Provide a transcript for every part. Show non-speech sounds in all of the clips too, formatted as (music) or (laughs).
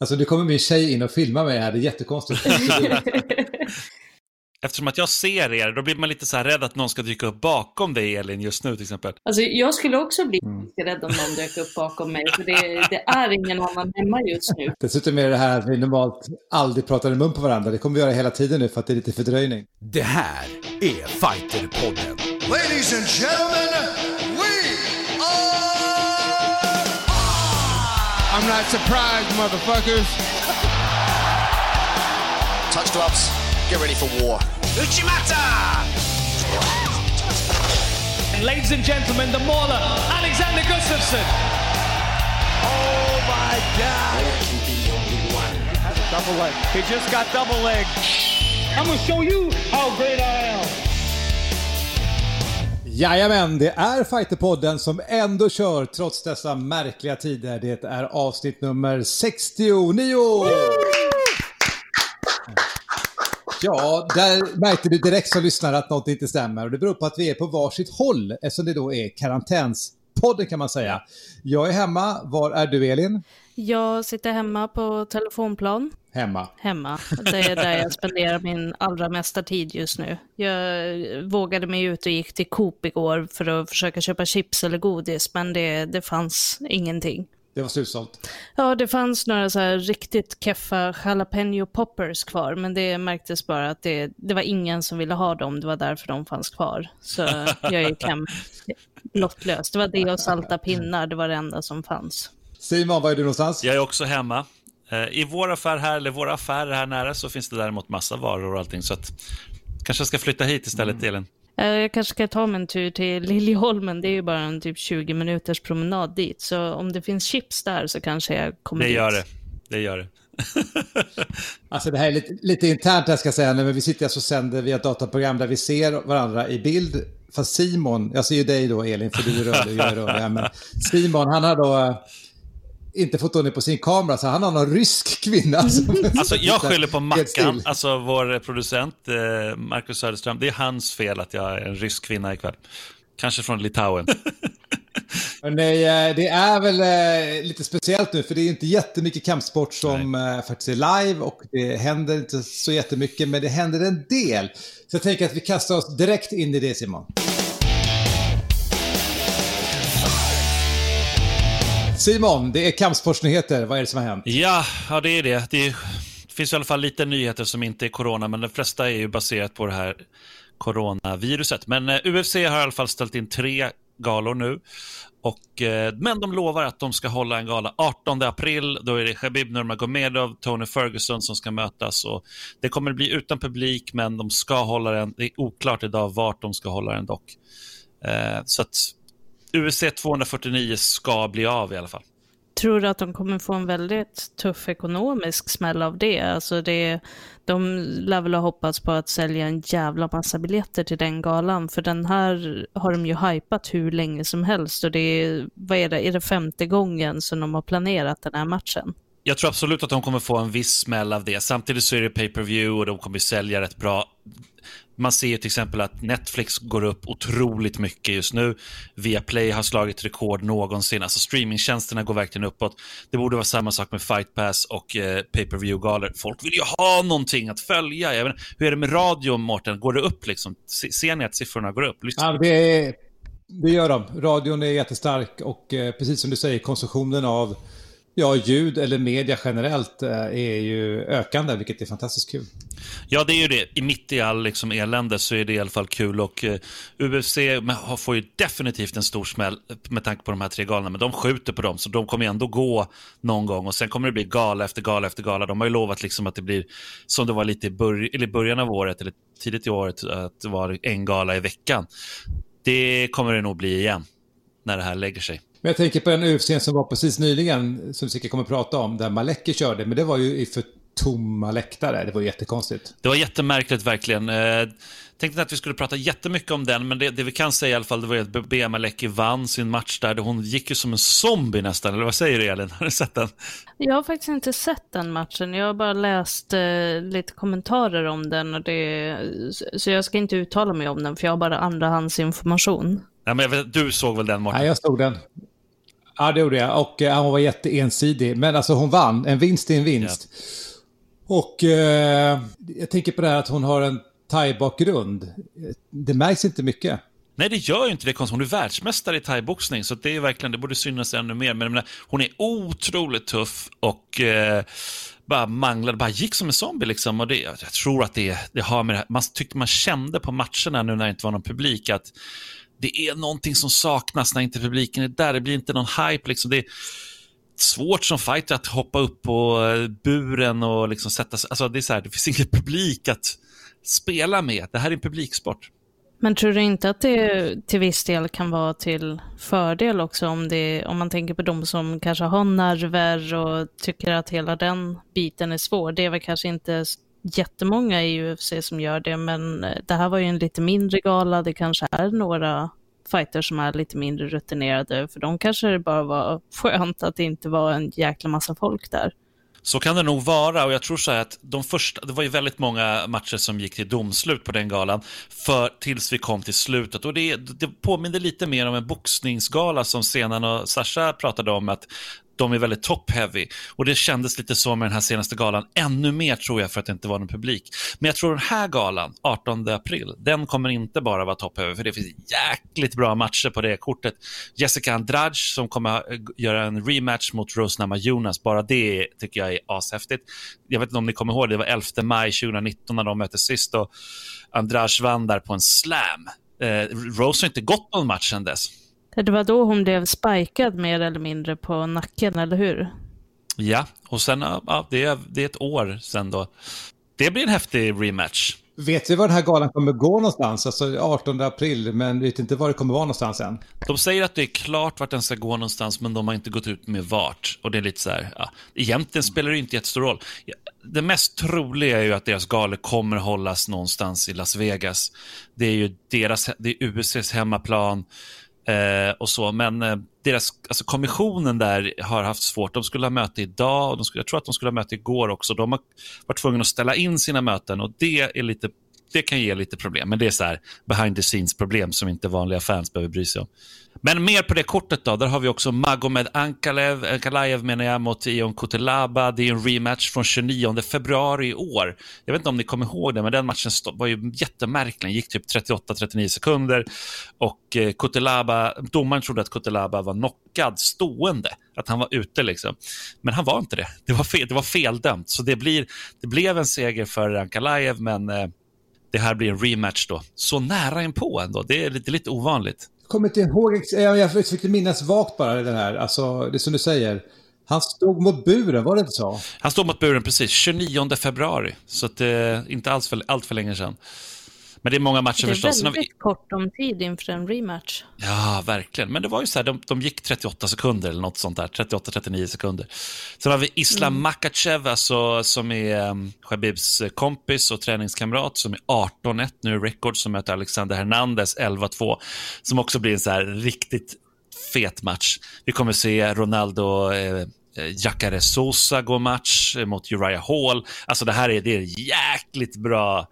Alltså nu kommer min tjej in och filmar mig här, det är jättekonstigt. (laughs) Eftersom att jag ser er, då blir man lite så här rädd att någon ska dyka upp bakom dig Elin just nu till exempel. Alltså jag skulle också bli mm. rädd om någon dök upp bakom mig, för det, det, är ingen annan hemma just nu. (laughs) Dessutom är det här att vi normalt aldrig pratar i mun på varandra. Det kommer vi göra hela tiden nu för att det är lite fördröjning. Det här är Fighterpodden. Ladies and gentlemen, I'm not surprised motherfuckers. Touch gloves. Get ready for war. Uchimata! And ladies and gentlemen, the mauler, Alexander Gustafsson. Oh my God! Double leg. He just got double leg. I'm gonna show you how great I am. Jajamän, det är Fighterpodden som ändå kör trots dessa märkliga tider. Det är avsnitt nummer 69! Ja, där märkte du direkt som lyssnare att något inte stämmer. Och det beror på att vi är på varsitt håll eftersom det då är karantänspodden kan man säga. Jag är hemma. Var är du Elin? Jag sitter hemma på telefonplan. Hemma? Hemma. Det är där jag spenderar min allra mesta tid just nu. Jag vågade mig ut och gick till Coop igår för att försöka köpa chips eller godis, men det, det fanns ingenting. Det var slutsålt. Ja, det fanns några så här riktigt keffa jalapeno poppers kvar, men det märktes bara att det, det var ingen som ville ha dem. Det var därför de fanns kvar. Så jag gick hem (laughs) lottlös. Det var det och salta pinnar, det var det enda som fanns. Simon, var är du någonstans? Jag är också hemma. Eh, I vår affär här, eller våra affärer här nära, så finns det däremot massa varor och allting. Så att, kanske jag ska flytta hit istället, mm. Elin. Eh, jag kanske ska ta mig en tur till Liljeholmen. Det är ju bara en typ 20 minuters promenad dit. Så om det finns chips där så kanske jag kommer det dit. Det gör det. Det gör det. (laughs) alltså det här är lite, lite internt jag ska säga, men vi sitter alltså och sänder via ett dataprogram där vi ser varandra i bild. Fast Simon, jag ser ju dig då Elin, för du är rörlig, jag är rörlig. Men Simon, han har då inte fått ordning på sin kamera, så han har någon rysk kvinna. (laughs) Alltså, jag skyller på Mackan, alltså vår producent eh, Marcus Söderström. Det är hans fel att jag är en rysk kvinna ikväll. Kanske från Litauen. (laughs) Nej, eh, det är väl eh, lite speciellt nu, för det är inte jättemycket kampsport som Nej. faktiskt är live och det händer inte så jättemycket, men det händer en del. Så jag tänker att vi kastar oss direkt in i det, Simon. Simon, det är kampsportsnyheter. Vad är det som har hänt? Ja, ja det är det. Det finns i alla fall lite nyheter som inte är corona, men de flesta är ju baserat på det här coronaviruset. Men eh, UFC har i alla fall ställt in tre galor nu. Och, eh, men de lovar att de ska hålla en gala 18 april. Då är det Khabib Nurmagomedov, Tony Ferguson som ska mötas. Och det kommer att bli utan publik, men de ska hålla den. Det är oklart idag vart de ska hålla den dock. Eh, så att USC 249 ska bli av i alla fall. Tror du att de kommer få en väldigt tuff ekonomisk smäll av det? Alltså det, de lär väl ha hoppats på att sälja en jävla massa biljetter till den galan, för den här har de ju hypat hur länge som helst och det är, vad är det, är det femte gången som de har planerat den här matchen? Jag tror absolut att de kommer få en viss smäll av det. Samtidigt så är det pay per view och de kommer sälja rätt bra man ser till exempel att Netflix går upp otroligt mycket just nu. Viaplay har slagit rekord någonsin. Alltså streamingtjänsterna går verkligen uppåt. Det borde vara samma sak med Fight Pass och eh, pay per view galor Folk vill ju ha någonting att följa. Jag menar, hur är det med radio, Mårten? Går det upp liksom? Ser ni att siffrorna går upp? Ja, det, det gör de. Radion är jättestark och eh, precis som du säger, konsumtionen av Ja, ljud eller media generellt eh, är ju ökande, vilket är fantastiskt kul. Ja, det är ju det. I mitt i all liksom elände så är det i alla fall kul. Och eh, UFC får ju definitivt en stor smäll med tanke på de här tre galorna. Men de skjuter på dem, så de kommer ändå gå någon gång. Och sen kommer det bli gala efter gala efter gala. De har ju lovat liksom att det blir som det var lite i, bör eller början av året, eller tidigt i året, att det var en gala i veckan. Det kommer det nog bli igen, när det här lägger sig. Men jag tänker på den UFC som var precis nyligen, som vi säkert kommer att prata om, där Maleki körde, men det var ju för tomma läktare. Det var jättekonstigt. Det var jättemärkligt verkligen. Eh, tänkte att vi skulle prata jättemycket om den, men det, det vi kan säga i alla fall det var att Bea Maleki vann sin match där. Hon gick ju som en zombie nästan, eller vad säger du Elin? (laughs) Har du sett den? Jag har faktiskt inte sett den matchen. Jag har bara läst eh, lite kommentarer om den, och det, så jag ska inte uttala mig om den, för jag har bara andrahandsinformation. Ja, men vet, du såg väl den Martin? Nej, jag såg den. Ja, det gjorde jag. Och uh, hon var jätteensidig. Men alltså hon vann. En vinst är en vinst. Ja. Och uh, jag tänker på det här att hon har en thai-bakgrund. Det märks inte mycket. Nej, det gör ju inte det. Hon är världsmästare i thaiboxning, så det är verkligen, det borde synas ännu mer. Men menar, hon är otroligt tuff och eh, bara manglade, bara gick som en zombie liksom. Och det, jag tror att det, det har med det här, man tyckte man kände på matcherna nu när det inte var någon publik att det är någonting som saknas när inte publiken är där. Det blir inte någon hype liksom. Det är svårt som fighter att hoppa upp på eh, buren och liksom sätta sig, alltså det är så här, det finns ingen publik att spela med. Det här är en publiksport. Men tror du inte att det till viss del kan vara till fördel också om, det, om man tänker på de som kanske har nerver och tycker att hela den biten är svår. Det är väl kanske inte jättemånga i UFC som gör det, men eh, det här var ju en lite mindre gala. Det kanske är några fighters som är lite mindre rutinerade. För de kanske det bara var skönt att det inte var en jäkla massa folk där. Så kan det nog vara och jag tror så här att de första, det var ju väldigt många matcher som gick till domslut på den galan för, tills vi kom till slutet. Och det, det påminner lite mer om en boxningsgala som Senan och Sasha pratade om att de är väldigt top-heavy. Och det kändes lite så med den här senaste galan. Ännu mer tror jag för att det inte var någon publik. Men jag tror den här galan, 18 april, den kommer inte bara vara top-heavy. För det finns jäkligt bra matcher på det kortet. Jessica Andrade som kommer eh, göra en rematch mot Rose Namajunas. Bara det tycker jag är ashäftigt. Jag vet inte om ni kommer ihåg, det var 11 maj 2019 när de möttes sist. Och Andrade vann där på en slam. Eh, Rose har inte gått någon match sedan dess. Det var då hon blev spikad mer eller mindre på nacken, eller hur? Ja, och sen, ja, det, är, det är ett år sen då. Det blir en häftig rematch. Vet vi var den här galan kommer gå någonstans? Alltså 18 april, men vet inte var det kommer vara någonstans än. De säger att det är klart vart den ska gå någonstans, men de har inte gått ut med vart. Och det är lite så här, ja, egentligen spelar det inte jättestor roll. Det mest troliga är ju att deras galor kommer hållas någonstans i Las Vegas. Det är ju deras, det är USAs hemmaplan. Eh, och så, men eh, deras, alltså kommissionen där har haft svårt. De skulle ha möte idag och de skulle, jag tror att de skulle ha möte igår också. De har varit tvungna att ställa in sina möten och det är lite det kan ge lite problem, men det är så här behind the scenes problem som inte vanliga fans behöver bry sig om. Men mer på det kortet då, där har vi också Magomed Ankalev, Ankalaev menar jag, mot Ion Kutelaba. Det är en rematch från 29 februari i år. Jag vet inte om ni kommer ihåg det, men den matchen var ju jättemärklig. Den gick typ 38-39 sekunder och eh, Kutelaba, domaren trodde att Kutelaba var knockad stående, att han var ute liksom. Men han var inte det. Det var, fel, det var feldömt, så det, blir, det blev en seger för Ankalaev, men eh, det här blir en rematch då. Så nära inpå på ändå. Det är lite, lite ovanligt. Jag kommer inte ihåg, eh, jag försökte minnas vagt bara det här, alltså det som du säger. Han stod mot buren, var det inte så? Han stod mot buren, precis. 29 februari. Så att, eh, inte alls för, allt för länge sedan. Men det är många matcher förstås. Det är väldigt vi... kort om tid inför en rematch. Ja, verkligen. Men det var ju så här, de, de gick 38 sekunder eller något sånt där. 38-39 sekunder. Sen har vi Islam mm. Makachev, alltså, som är um, Khabibs kompis och träningskamrat, som är 18-1 nu i record, som möter Alexander Hernandez 11-2. Som också blir en så här riktigt fet match. Vi kommer se Ronaldo eh, Jacare Sosa gå match mot Uriah Hall. Alltså det här är, det är jäkligt bra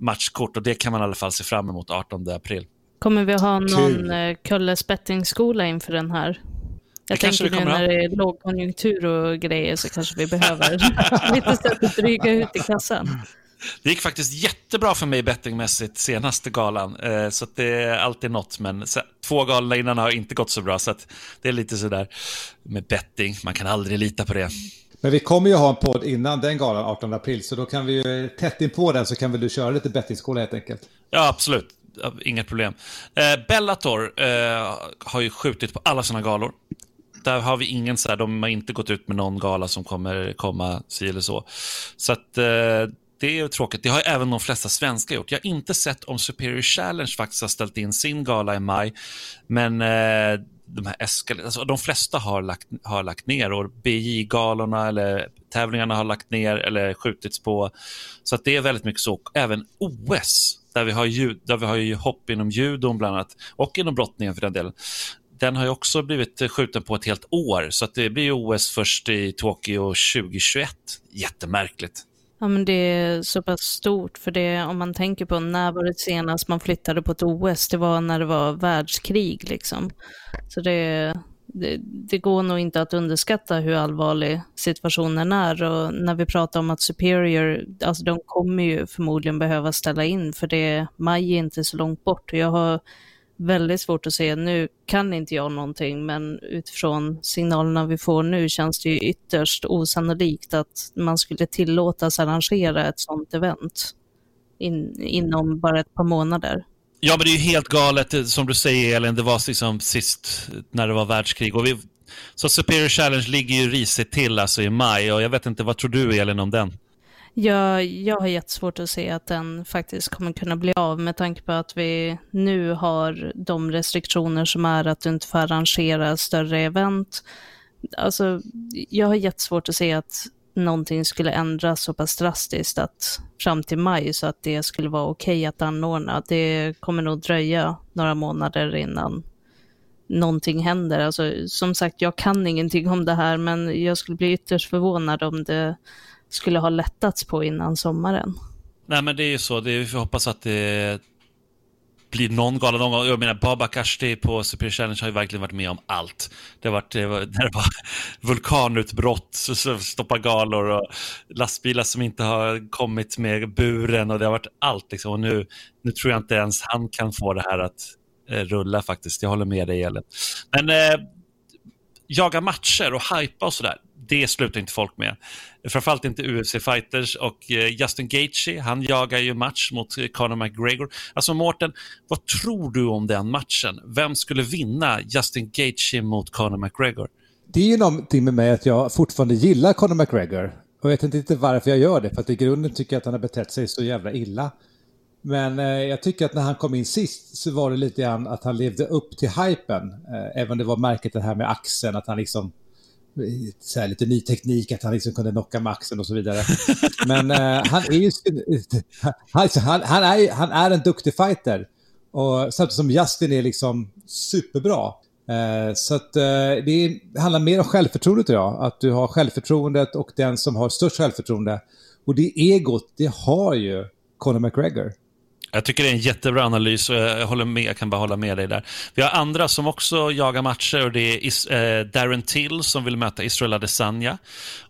matchkort och det kan man i alla fall se fram emot 18 april. Kommer vi ha någon eh, Kulles bettingskola inför den här? Jag det tänker nu när det är lågkonjunktur och grejer så kanske vi behöver (laughs) lite sätt att dryga ut i kassan. Det gick faktiskt jättebra för mig bettingmässigt senaste galan, eh, så det är alltid något. Men två galor innan har inte gått så bra, så det är lite sådär med betting. Man kan aldrig lita på det. Men vi kommer ju ha en podd innan den galan 18 april, så då kan vi ju tätt in på den så kan väl du köra lite bettingskola helt enkelt. Ja, absolut. Inget problem. Eh, Bellator eh, har ju skjutit på alla sina galor. Där har vi ingen så här, de har inte gått ut med någon gala som kommer komma si eller så. Så att eh, det är tråkigt. Det har även de flesta svenskar gjort. Jag har inte sett om Superior Challenge faktiskt har ställt in sin gala i maj. Men eh, de här eskal alltså, de flesta har lagt, har lagt ner och BJ-galorna eller tävlingarna har lagt ner eller skjutits på. Så att det är väldigt mycket så. Även OS, där vi har, ljud, där vi har ju hopp inom judon bland annat och inom brottningen för den delen. Den har ju också blivit skjuten på ett helt år, så att det blir OS först i Tokyo 2021. Jättemärkligt. Ja, men det är så pass stort, för det, om man tänker på när var det senast man flyttade på ett OS, det var när det var världskrig liksom. Så det, det, det, går nog inte att underskatta hur allvarlig situationen är. Och när vi pratar om att Superior, alltså de kommer ju förmodligen behöva ställa in, för det maj är inte så långt bort. Jag har väldigt svårt att se, nu kan inte jag någonting, men utifrån signalerna vi får nu känns det ju ytterst osannolikt att man skulle tillåtas arrangera ett sådant event in, inom bara ett par månader. Ja, men det är ju helt galet, eh, som du säger Elin, det var liksom sist när det var världskrig. Och vi, så Superior Challenge ligger ju risigt till alltså i maj och jag vet inte, vad tror du Elin om den? Jag, jag har jättesvårt att se att den faktiskt kommer kunna bli av med tanke på att vi nu har de restriktioner som är att du inte får arrangera större event. Alltså, jag har jättesvårt att se att någonting skulle ändras så pass drastiskt att fram till maj så att det skulle vara okej okay att anordna. Det kommer nog dröja några månader innan någonting händer. Alltså, som sagt, jag kan ingenting om det här, men jag skulle bli ytterst förvånad om det skulle ha lättats på innan sommaren. Nej, men det är ju så. Det är, vi får hoppas att det blir någon gala någon gång. Jag menar, Baba Kashti på Super Challenge har ju verkligen varit med om allt. Det har varit, det var, när det var (laughs) vulkanutbrott, stoppa galor och lastbilar som inte har kommit med buren och det har varit allt. Liksom. Och nu, nu tror jag inte ens han kan få det här att eh, rulla faktiskt. Jag håller med dig, Elin. Men eh, jaga matcher och hypa och sådär, det slutar inte folk med. Framförallt inte UFC-fighters och eh, Justin Gaethje, han jagar ju match mot eh, Conor McGregor. Alltså Mårten, vad tror du om den matchen? Vem skulle vinna Justin Gaethje mot Conor McGregor? Det är ju någonting med mig att jag fortfarande gillar Conor McGregor. Jag vet inte varför jag gör det, för att i grunden tycker jag att han har betett sig så jävla illa. Men eh, jag tycker att när han kom in sist så var det lite grann att han levde upp till hypen. Eh, även det var märket det här med axeln, att han liksom så här, lite ny teknik, att han liksom kunde knocka maxen och så vidare. Men eh, han är ju... Alltså, (laughs) han, han, är, han är en duktig fighter. Och samtidigt som Justin är liksom superbra. Eh, så att eh, det handlar mer om självförtroende tror jag. Att du har självförtroendet och den som har störst självförtroende. Och det egot, det har ju Conor McGregor. Jag tycker det är en jättebra analys och jag, håller med, jag kan bara hålla med dig där. Vi har andra som också jagar matcher och det är Is, eh, Darren Till som vill möta Israel Adesanya.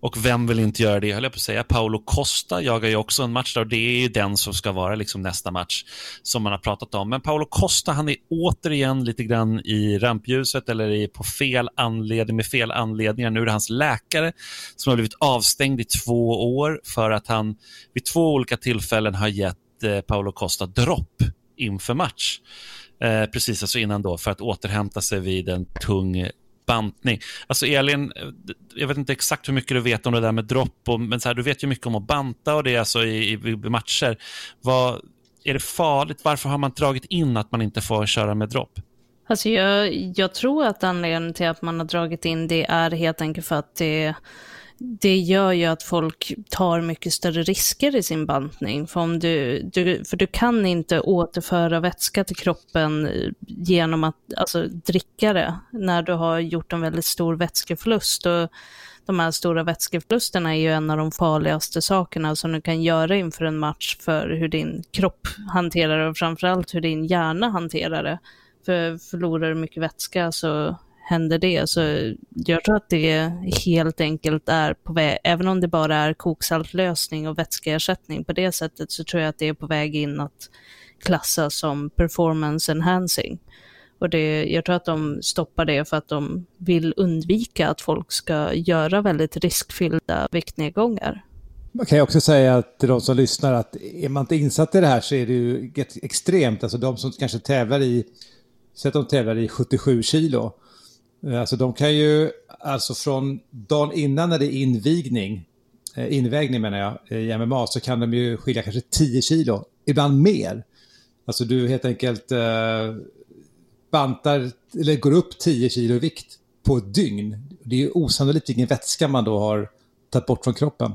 Och vem vill inte göra det, höll jag på att säga. Paolo Costa jagar ju också en match där och det är ju den som ska vara liksom nästa match som man har pratat om. Men Paolo Costa, han är återigen lite grann i rampljuset eller i, på fel anledning, med fel anledningar. Nu är det hans läkare som har blivit avstängd i två år för att han vid två olika tillfällen har gett eh, Paolo Costa dropp inför match. Eh, precis alltså innan då för att återhämta sig vid en tung bantning. Alltså Elin, eh, jag vet inte exakt hur mycket du vet om det där med dropp, och, men så här, du vet ju mycket om att banta och det alltså i, i, i matcher. Vad, är det farligt? Varför har man dragit in att man inte får köra med dropp? Alltså jag, jag tror att anledningen till att man har dragit in det är helt enkelt för att det det gör ju att folk tar mycket större risker i sin bantning. För, om du, du, för du kan inte återföra vätska till kroppen eh, genom att alltså, dricka det när du har gjort en väldigt stor vätskeförlust. Och de här stora vätskeförlusterna är ju en av de farligaste sakerna som du kan göra inför en match för hur din kropp hanterar det och framförallt hur din hjärna hanterar det. För förlorar du mycket vätska så händer det. Så jag tror att det helt enkelt är på väg, även om det bara är koksaltlösning och vätskeersättning på det sättet, så tror jag att det är på väg in att klassas som performance enhancing. Och det, jag tror att de stoppar det för att de vill undvika att folk ska göra väldigt riskfyllda viktnedgångar. Man kan ju också säga till de som lyssnar att är man inte insatt i det här så är det ju extremt. Alltså de som kanske tävlar i, säg att de tävlar i 77 kilo Eh, alltså de kan ju, alltså från dagen innan när det är invigning, eh, invägning menar jag, i MMA, så kan de ju skilja kanske 10 kilo, ibland mer. Alltså du helt enkelt eh, bantar, eller går upp 10 kilo i vikt på ett dygn. Det är ju osannolikt vilken vätska man då har tagit bort från kroppen.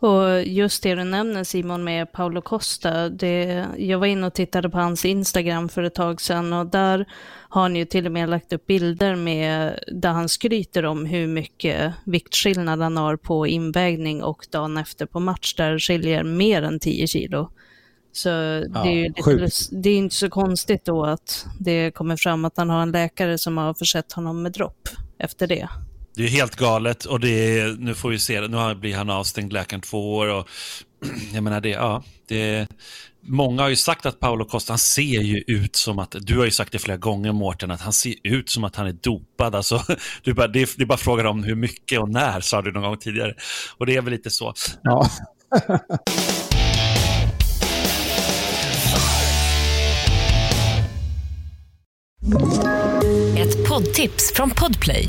Och just det du nämner Simon med Paolo Costa, det, jag var inne och tittade på hans Instagram för ett tag sedan och där har han ju till och med lagt upp bilder med, där han skryter om hur mycket viktskillnad han har på invägning och dagen efter på match, där skiljer mer än 10 kilo. Så ja, det, är lite, det är inte så konstigt då att det kommer fram att han har en läkare som har försett honom med dropp efter det. Det är helt galet och det är, nu får vi se, nu blir han avstängd läkaren två år och (clears throat) jag menar det, ja, det, många har ju sagt att Paolo Costa, han ser ju ut som att, du har ju sagt det flera gånger Mårten, att han ser ut som att han är dopad. Alltså, (laughs) du bara, det, är, det är bara frågan om hur mycket och när, sa du någon gång tidigare. Och det är väl lite så. Ja. (laughs) Ett poddtips från Podplay.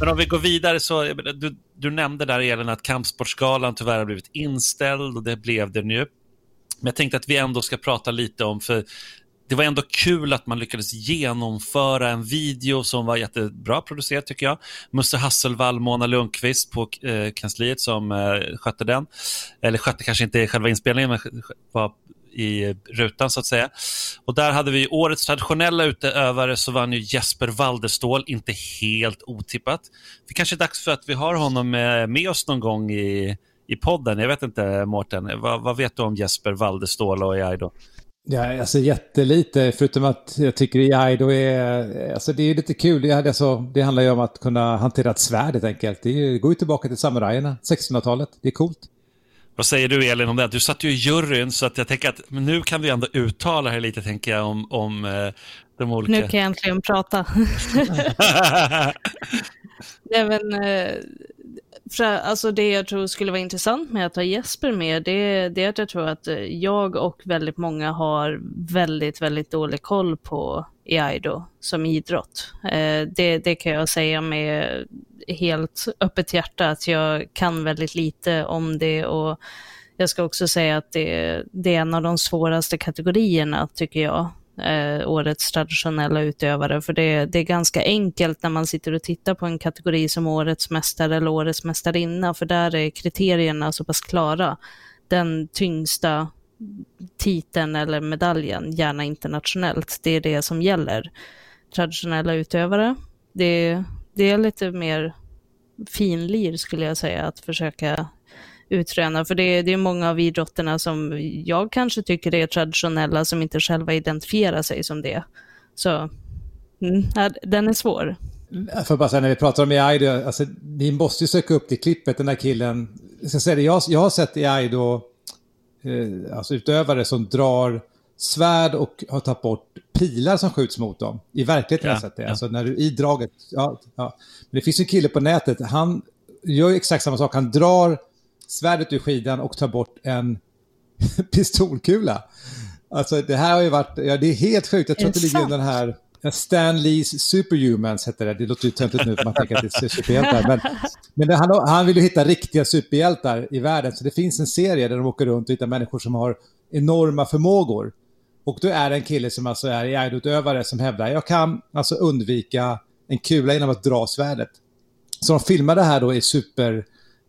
Men om vi går vidare så, du, du nämnde där Elin att Kampsportsgalan tyvärr har blivit inställd och det blev det nu. Men jag tänkte att vi ändå ska prata lite om, för det var ändå kul att man lyckades genomföra en video som var jättebra producerad tycker jag. Musse Hasselvall, Mona Lundqvist på eh, kansliet som eh, skötte den. Eller skötte kanske inte själva inspelningen, men var i rutan så att säga. Och där hade vi årets traditionella utövare så vann ju Jesper Waldestål, inte helt otippat. Det kanske är dags för att vi har honom eh, med, oss någon gång i, i podden. Jag vet inte Mårten, vad, vad vet du om Jesper Waldestål och Aido? Ja, alltså jättelite, förutom att jag tycker i är, alltså det är lite kul. Det, alltså, det handlar ju om att kunna hantera ett svärd helt enkelt. Det går ju tillbaka till samurajerna, 1600-talet. Det är coolt. Vad säger du Elin om det? Du satt ju i juryn så att jag tänker att men nu kan vi ändå uttala här lite tänker jag om, om eh, de olika... Nu kan jag äntligen prata. (laughs) Även, eh, alltså det jag tror skulle vara intressant med att ha Jesper med, det, det är att jag tror att jag och väldigt många har väldigt, väldigt dålig koll på Iaido som idrott. Eh, det, det kan jag säga med helt öppet hjärta att jag kan väldigt lite om det och jag ska också säga att det, det är en av de svåraste kategorierna tycker jag. Eh, årets traditionella utövare, för det, det är ganska enkelt när man sitter och tittar på en kategori som årets mästare eller årets mästarinna, för där är kriterierna så pass klara. Den tyngsta titeln eller medaljen, gärna internationellt, det är det som gäller. Traditionella utövare, det, det är lite mer finlir skulle jag säga att försöka utröna. För det, det är många av idrotterna som jag kanske tycker är traditionella som inte själva identifierar sig som det. Så mm, den är svår. Jag får bara säga när vi pratar om Aido, alltså, ni måste ju söka upp det klippet, den där killen. Jag, ska säga det, jag, jag har sett Aido, eh, alltså utövare som drar svärd och har tagit bort pilar som skjuts mot dem. I verkligheten har jag sett det. Ja. Alltså när du i draget, ja, ja. Men det finns en kille på nätet, han gör exakt samma sak. Han drar svärdet ur skidan och tar bort en (laughs) pistolkula. Alltså det här har ju varit, ja det är helt sjukt. Jag tror att det ligger under den här Stan Lees Superhumans hette det. Det låter ju töntigt nu för man tänker att det är superhjältar. Men, men han, han vill ju hitta riktiga superhjältar i världen. Så det finns en serie där de åker runt och hittar människor som har enorma förmågor. Och då är det en kille som alltså är idrottsutövare som hävdar jag kan alltså undvika en kula genom att dra svärdet. Så de filmar det här då i super,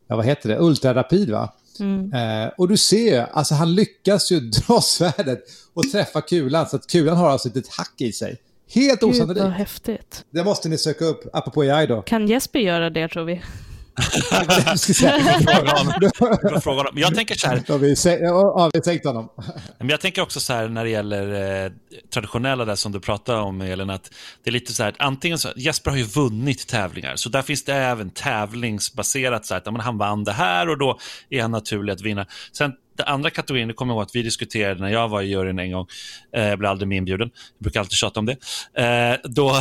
ja vad heter det, ultrarapid va? Mm. Eh, och du ser, alltså han lyckas ju (laughs) dra svärdet och träffa kulan så att kulan har alltså ett hack i sig. Helt osannolikt. Gud vad häftigt. Det måste ni söka upp, apropå AI då. Kan Jesper göra det tror vi? (laughs) Jag tänker så här. (laughs) Ja, vi har sänkt honom. (laughs) Men jag tänker också så här när det gäller eh, traditionella där som du pratar om Elin, att det är lite så här, antingen så, Jesper har ju vunnit tävlingar, så där finns det även tävlingsbaserat så här, att han vann det här och då är han naturlig att vinna. Sen den andra kategorin, det kommer jag ihåg att vi diskuterade när jag var i juryn en gång, eh, jag blev aldrig med inbjuden, jag brukar alltid tjata om det. Eh, då,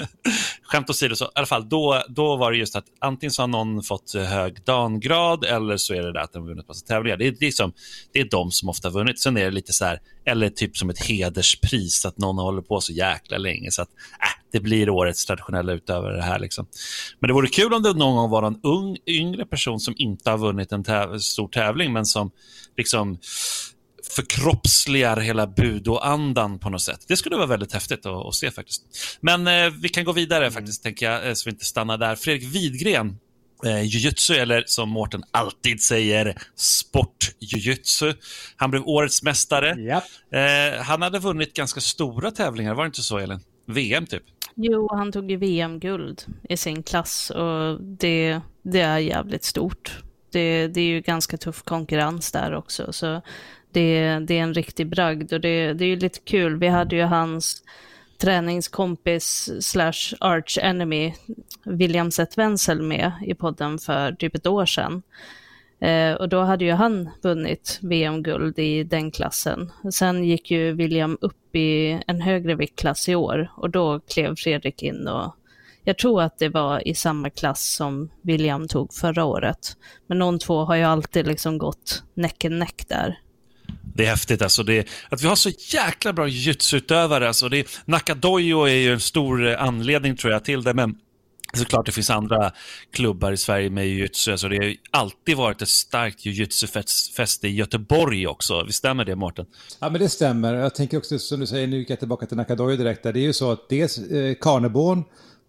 (laughs) skämt åsido, så, i alla fall, då, då var det just att antingen så har någon fått hög dangrad eller så är det där att de har vunnit massa tävlingar. Det är, liksom, det är de som ofta har vunnit. Sen är det lite så här, eller typ som ett hederspris, att någon håller på så jäkla länge. Så att, äh, det blir årets traditionella utövare det här. Liksom. Men det vore kul om det någon gång var en ung, yngre person som inte har vunnit en täv stor tävling, men som liksom förkroppsligar hela budo-andan på något sätt. Det skulle vara väldigt häftigt att, att se faktiskt. Men eh, vi kan gå vidare Mm. faktiskt, tänker jag, eh, så vi inte stannar där. Fredrik Widgren, eh, jujutsu, eller som Mårten alltid säger, sport-jujutsu. Han blev årets mästare. Ja. Eh, han hade vunnit ganska stora tävlingar, var det inte så Elin? VM typ? Jo, han tog ju VM-guld i sin klass och det, det är jävligt stort. Det, det är ju ganska tuff konkurrens där också, så det, det är en riktig bragd och det, det är ju lite kul. Vi hade ju hans träningskompis slash arch enemy William Seth Wenzel med i podden för typ ett år sedan. Eh, och då hade ju han vunnit VM-guld i den klassen. Sen gick ju William upp i en högre viktklass i år och då klev Fredrik in och jag tror att det var i samma klass som William tog förra året. Men de två har ju alltid liksom gått neck and neck där. Det är häftigt alltså. Det, att vi har så jäkla bra jujutsu-utövare. Alltså det, Nakadojo är ju en stor eh, anledning tror jag till det, men såklart det finns andra klubbar i Sverige med jujutsu. Alltså det har ju alltid varit ett starkt jujutsu-fäste i Göteborg också. Visst stämmer det, Mårten? Ja, men det stämmer. Jag tänker också, som du säger, nu gick jag tillbaka till Nakadojo direkt. Där. Det är ju så att dels eh, Karneborn,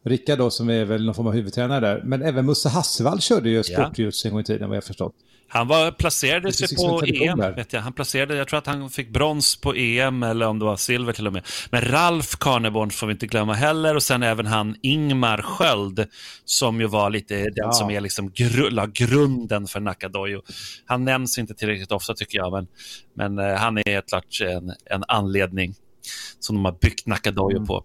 Rickard då, som är väl någon form av huvudtränare där, men även Musse Hassevall körde ju sportjutsu en gång i tiden, vad jag förstått. Han var, placerade sig på EM. där. Vet jag. Han placerade, jag tror att han fick brons på EM eller om det var silver till och med. Men Ralf Karneborn får vi inte glömma heller och sen även han Ingmar Sköld som ju var lite den Ja. som är liksom gru, grunden för Nakadojo. Han nämns inte tillräckligt ofta tycker jag, men, men eh, han är helt klart en, en anledning som de har byggt Nakadojo Mm. på.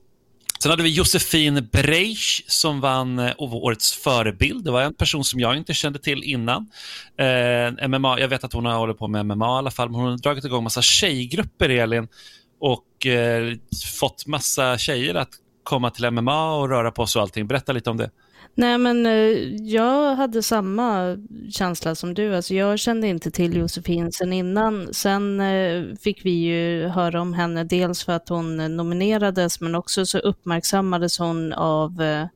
Sen hade vi Josefin Breisch som vann eh, årets förebild. Det var en person som jag inte kände till innan. Eh, MMA, jag vet att hon har hållit på med MMA i alla fall, men hon har dragit igång massa tjejgrupper, Elin, och eh, fått massa tjejer att komma till MMA och röra på sig och allting. Berätta lite om det. Nej, men eh, jag hade samma känsla som du. Alltså, jag kände inte till Josefin sen innan. Sen eh, fick vi ju höra om henne, dels för att hon nominerades, men också så uppmärksammades hon av, eh,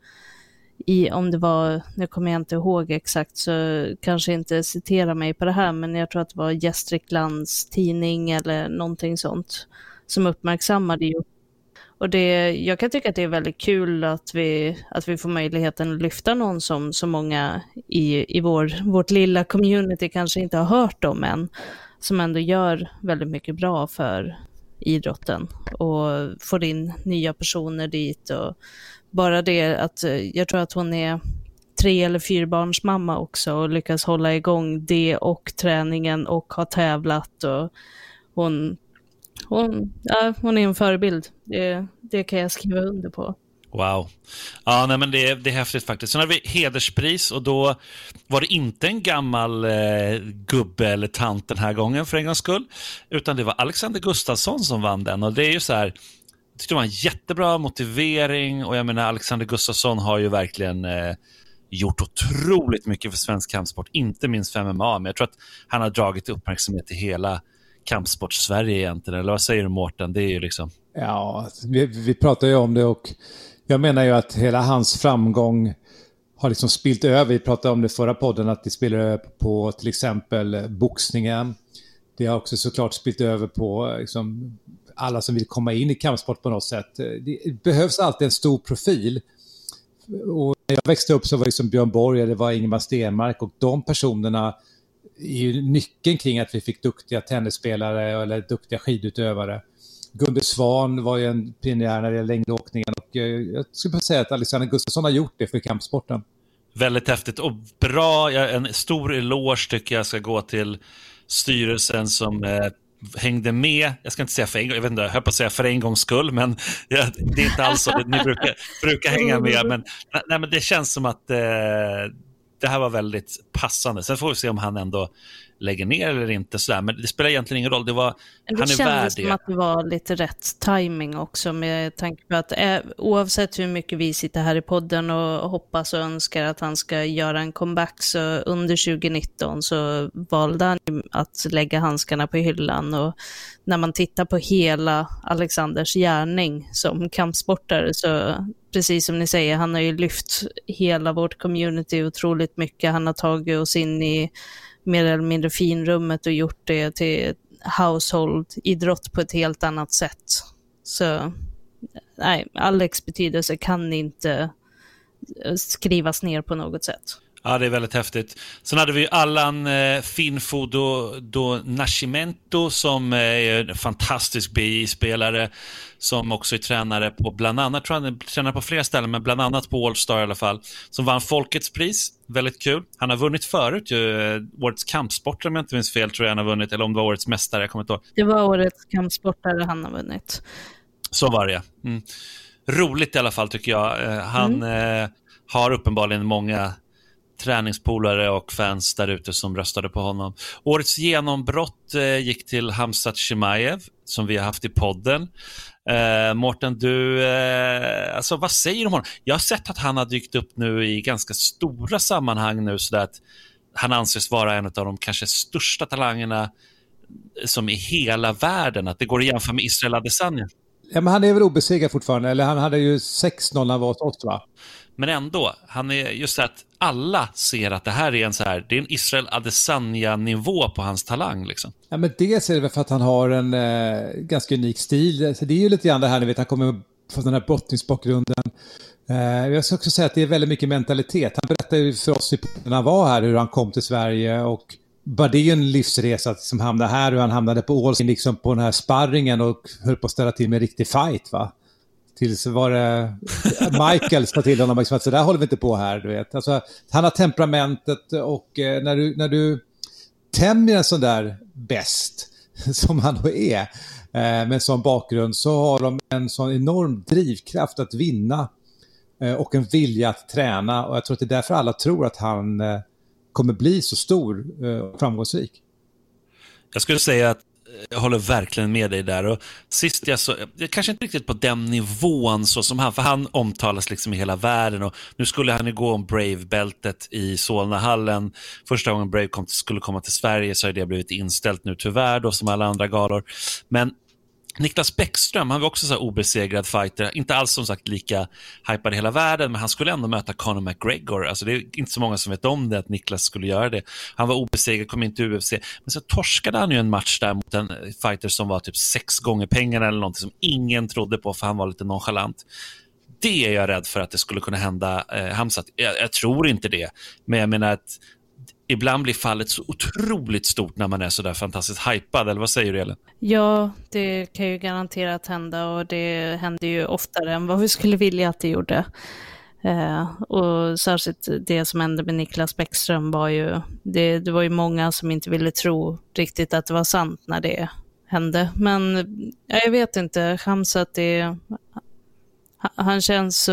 i, om det var, nu kommer jag inte ihåg exakt, så kanske inte citera mig på det här, men jag tror att det var Gästriklands tidning eller någonting sånt som uppmärksammade ju och det, jag kan tycka att det är väldigt kul att vi, att vi får möjligheten att lyfta någon som så många i, i vår, vårt lilla community kanske inte har hört om än, som ändå gör väldigt mycket bra för idrotten och får in nya personer dit. Och bara det att eh, jag tror att hon är tre eller fyrbarnsmamma också och lyckas hålla igång det och träningen och har tävlat. Och hon, hon, ja, hon är en förebild. Det, det kan jag skriva under på. Wow. Ja, nej, men det, är- det är häftigt faktiskt. Sen har vi hederspris och då var det inte en gammal eh, gubbe eller tant den här gången för en gångs skull, utan det var Alexander Gustafsson som vann den. Och det är ju så här, jag tyckte det var en jättebra motivering och jag menar Alexander Gustafsson har ju verkligen eh, gjort otroligt mycket för svensk kampsport, inte minst för MMA, men jag tror att han har dragit uppmärksamhet till hela kampsport-Sverige egentligen. Eller vad säger du Mårten? Det är ju liksom... Ja, vi, vi pratar ju om det och jag menar ju att hela hans framgång har liksom spilt över. Vi pratade om det i förra podden, att det spelar över på till exempel boxningen. Det har också såklart spilt över på liksom, alla som vill komma in i kampsport på något sätt. Det behövs alltid en stor profil. Och när jag växte upp så var det liksom Björn Borg, det var Ingemar Stenmark och de personerna är ju nyckeln kring att vi fick duktiga tennisspelare eller duktiga skidutövare. Gunde Svan var ju en pionjär när det gäller längdåkningen och eh, jag skulle bara säga att Alexander Gustafsson har gjort det för kampsporten. Väldigt häftigt och bra. En stor eloge tycker jag ska gå till styrelsen som eh, hängde med. Jag ska inte säga för en gång, jag vet inte, jag höll på att säga för en gångs skull, men (laughs) ja, det är inte alls så. Ni brukar, brukar hänga med, men, nej, men det känns som att eh, det här var väldigt passande. Sen får vi se om han ändå lägger ner eller inte, sådär. men det spelar egentligen ingen roll. Det var, Det han är värd kändes det. som att det var lite rätt timing också med tanke på att eh, oavsett hur mycket vi sitter här i podden och hoppas och önskar att han ska göra en comeback så under 2019 så valde han att lägga handskarna på hyllan och när man tittar på hela Alexanders gärning som kampsportare så precis som ni säger, han har ju lyft hela vårt community otroligt mycket. Han har tagit oss in i mer eller mindre finrummet och gjort det till household-idrott på ett helt annat sätt. Så nej, Alex betydelse kan inte eh, skrivas ner på något sätt. Ja, det är väldigt häftigt. Sen hade vi Allan eh, Finfo do, do Nascimento som är en fantastisk BI-spelare som också är tränare på bland annat, tror han är tränare på flera ställen, men bland annat på Allstar i alla fall, som vann Folkets pris. Väldigt kul. Han har vunnit förut ju, eh, årets kampsportare om jag inte minns fel, tror jag han har vunnit, eller om det var årets mästare, jag kommer inte ihåg. Det var årets kampsportare han har vunnit. Så var det, mm. Roligt i alla fall tycker jag. Eh, han mm. eh, har uppenbarligen många träningspolare och fans där ute som röstade på honom. Årets genombrott eh, gick till Hamzat Chimaev, som vi har haft i podden. Eh, Mårten, du, eh, alltså, vad säger du om honom? Jag har sett att han har dykt upp nu i ganska stora sammanhang nu, så att han anses vara en av de kanske största talangerna eh, som i hela världen, att det går att jämföra med Israel Adesanya. Ja, men han är väl obesegrad fortfarande, eller han hade ju 6-0 när han var åt oss va? Men ändå, han är just det att alla ser att det här är en så här, det är en Israel Adesanya-nivå på hans talang. Liksom. Ja, men dels är det väl för att han har en eh, ganska unik stil. Så det är ju lite grann det här, ni vet, han kommer från den här brottningsbakgrunden. Eh, jag ska också säga att det är väldigt mycket mentalitet. Han berättade ju för oss när han var här hur han kom till Sverige och bara det är ju en livsresa som liksom hamnade här, hur han hamnade på Ålsing, liksom på den här sparringen och höll på att ställa till med en riktig fight va. Tills var det Michael sa till honom liksom att så där håller vi inte på här, du vet. Alltså, han har temperamentet och eh, när, du, när du tämjer en sån där bäst, (laughs) som han då är, eh, med en sån bakgrund, så har de en sån enorm drivkraft att vinna eh, och en vilja att träna. Och jag tror att det är därför alla tror att han kommer bli så stor och framgångsrik. Jag skulle säga att jag håller verkligen med dig där. Och sist jag så, kanske inte riktigt på den nivån så som han, för han omtalas liksom i hela världen och nu skulle han ju gå om Brave-bältet i Solnahallen. Första gången Brave kom, skulle komma till Sverige så har det blivit inställt nu tyvärr då som alla andra galor. Men Niklas Bäckström, han var också så obesegrad fighter. Inte alls som sagt lika hypad i hela världen, men han skulle ändå möta Conor McGregor. Alltså, det är inte så många som vet om det, att Niklas skulle göra det. Han var obesegrad, kom inte till UFC. Men så torskade han ju en match där mot en fighter som var typ sex gånger pengarna eller någonting som ingen trodde på, för han var lite nonchalant. Det är jag rädd för att det skulle kunna hända eh, Hamzat. Jag, jag tror inte det, men jag menar att ibland blir fallet så otroligt stort när man är så där fantastiskt hypad, eller vad säger du Elin? Ja, det kan ju garanterat hända och det händer ju oftare än vad vi skulle vilja att det gjorde. Eh, och särskilt det som hände med Niklas Bäckström var ju, det, det var ju många som inte ville tro riktigt att det var sant när det hände. Men ja, jag vet inte, Hamzat det, han känns så,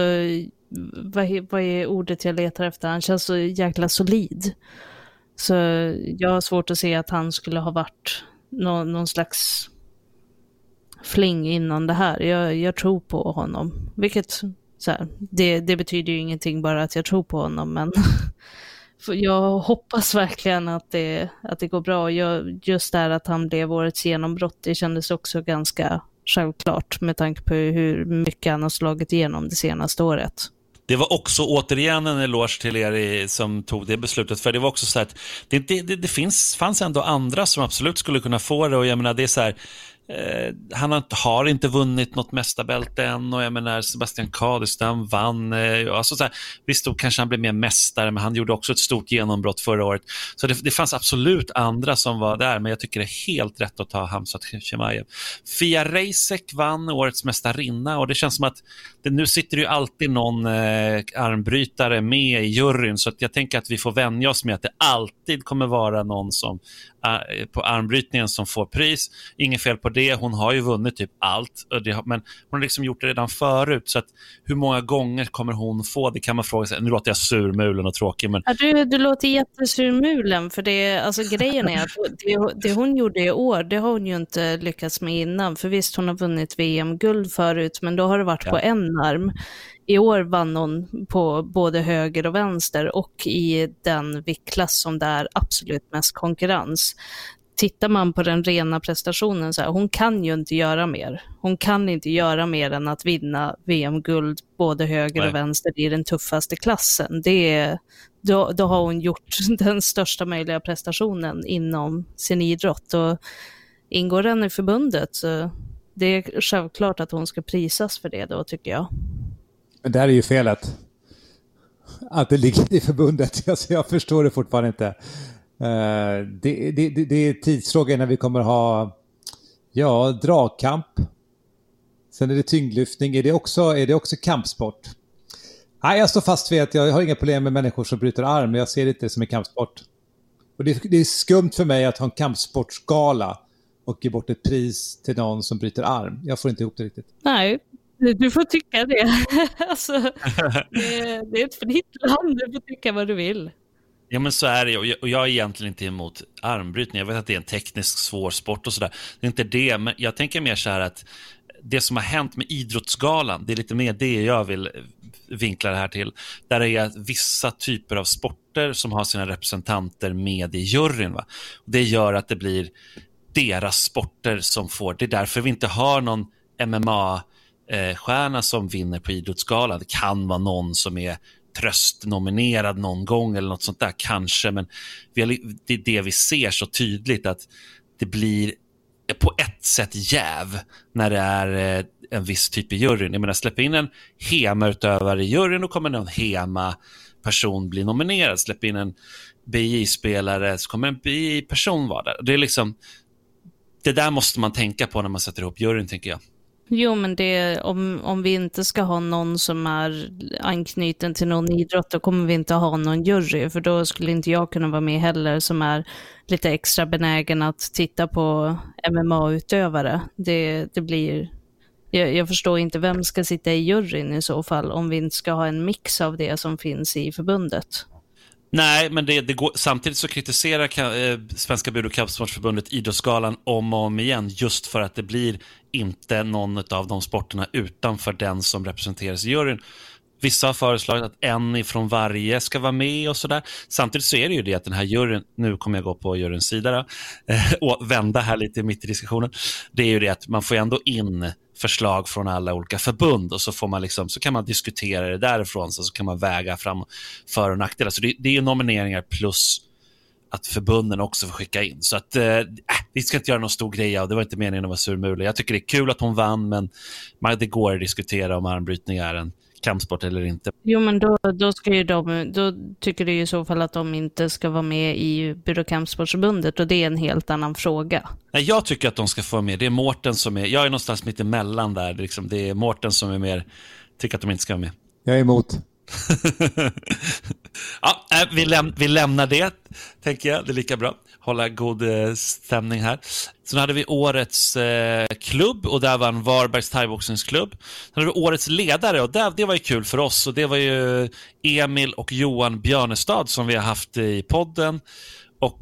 vad, vad är ordet jag letar efter, han känns så jäkla solid. Så jag har svårt att se att han skulle ha varit någon, någon slags fling innan det här. Jag, jag tror på honom. Vilket, så här, det, det betyder ju ingenting bara att jag tror på honom, men (laughs) jag hoppas verkligen att det, att det går bra. Jag, just här att han blev årets genombrott, det kändes också ganska självklart med tanke på hur mycket han har slagit igenom det senaste året. Det var också återigen en eloge till er som tog det beslutet. För det var också så att det, det, det, det finns, fanns ändå andra som absolut skulle kunna få det. Och jag menar, det är så här, Eh, han har, inte vunnit något mästarbälte än och jag menar Sebastian Kadestam vann. Eh, alltså så här, visst, då kanske han blev mer mästare, men han gjorde också ett stort genombrott förra året. Så det, det fanns absolut andra som var där, men jag tycker det är helt rätt att ta Hamzat Chimaev. Fia Reisek vann årets mästarinna och det känns som att det, nu sitter ju alltid någon eh, armbrytare med i juryn, så jag tänker att vi får vänja oss med att det alltid kommer vara någon som på armbrytningen som får pris. Inget fel på det, hon har ju vunnit typ allt. Men hon har liksom gjort det redan förut. Så att hur många gånger kommer hon få? Det kan man fråga sig. Nu låter jag surmulen och tråkig. Men... Ja, du, du låter jättesurmulen. För det, alltså, grejen är att det, det hon gjorde i år, det har hon ju inte lyckats med innan. För visst, hon har vunnit VM-guld förut, men då har det varit ja. på en arm. I år vann hon på både höger och vänster och i den viktklass som det är absolut mest konkurrens. Tittar man på den rena prestationen, så här, hon kan ju inte göra mer. Hon kan inte göra mer än att vinna VM-guld både höger Nej. och vänster i den tuffaste klassen. Det är, då, då har hon gjort (laughs) den största möjliga prestationen inom sin idrott. Och ingår den i förbundet så det är självklart att hon ska prisas för det då tycker jag. Men där är ju felet. Att det ligger i förbundet. (laughs) Alltså jag förstår det fortfarande inte. Eh, det, det, det, det är tidsfråga när vi kommer ha ja, dragkamp. Sen är det tyngdlyftning. Är det också, är det också kampsport? Nej, jag står fast vid att jag har inga problem med människor som bryter arm, jag ser det inte som en kampsport. Och det, det är skumt för mig att ha en kampsportsgala och ge bort ett pris till någon som bryter arm. Jag får inte ihop det riktigt. Nej, du får tycka det. (laughs) alltså, (laughs) det, det är ett fritt land, du får tycka vad du vill. Ja men så är det och jag är egentligen inte emot armbrytning. Jag vet att det är en teknisk svår sport och sådär. Det är inte det, men jag tänker mer så här att det som har hänt med Idrottsgalan, det är lite mer det jag vill vinkla det här till. Där det är vissa typer av sporter som har sina representanter med i juryn. Va? Det gör att det blir deras sporter som får, det är därför vi inte har någon eh, stjärna som vinner på Idrottsgalan. Det kan vara någon som är tröstnominerad någon gång eller något sånt där, kanske. Men vi har, det är det vi ser så tydligt att det blir på ett sätt jäv när det är eh, en viss typ i juryn. Jag menar, släpp in en HEMA-utövare i juryn och kommer någon HEMA-person bli nominerad. Släpp in en BI-spelare så kommer en BI-person vara där. Det är liksom, det där måste man tänka på när man sätter ihop juryn, tänker jag. Jo, men det, om, om vi inte ska ha någon som är anknuten till någon idrott, då kommer vi inte ha någon jury, för då skulle inte jag kunna vara med heller, som är lite extra benägen att titta på MMA-utövare. Det, det blir... Jag, jag, förstår inte vem ska sitta i juryn i så fall, om vi inte ska ha en mix av det som finns i förbundet. Nej, men det, det går, samtidigt så kritiserar eh, Svenska Budo kampsportsförbundet Idrottsgalan om och om igen just för att det blir inte någon av de sporterna utanför den som representeras i juryn. Vissa har föreslagit att en ifrån varje ska vara med och sådär. Samtidigt så är det ju det att den här juryn, nu kommer jag gå på juryns sida då, eh, och vända här lite mitt i diskussionen. Det är ju det att man får ändå in förslag från alla olika förbund och så, får man liksom, så kan man diskutera det därifrån så, så kan man väga fram för och nackdelar. Så det, det är nomineringar plus att förbunden också får skicka in. Så att, eh, äh, vi ska inte göra någon stor grej av det. var inte meningen att vara surmulig. Jag tycker det är kul att hon vann, men det går att diskutera om armbrytning är en kampsport eller inte. Jo, men då, då, ska ju de, då tycker du i så fall att de inte ska vara med i Byråkampsportsförbundet och det är en helt annan fråga. Nej, jag tycker att de ska få vara med. Det är Mårten som är, jag är någonstans mitt emellan där. Liksom. Det är Mårten som är mer, tycker att de inte ska vara med. Jag är emot. (laughs) ja, eh, vi, läm vi lämnar det, tänker jag. Det är lika bra. Hålla god eh, stämning här. Sen hade vi årets eh, klubb och där vann Varbergs thaiboxningsklubb. Sen hade vi årets ledare och där, det var ju kul för oss och det var ju Emil och Johan Björnestad som vi har haft i podden. Och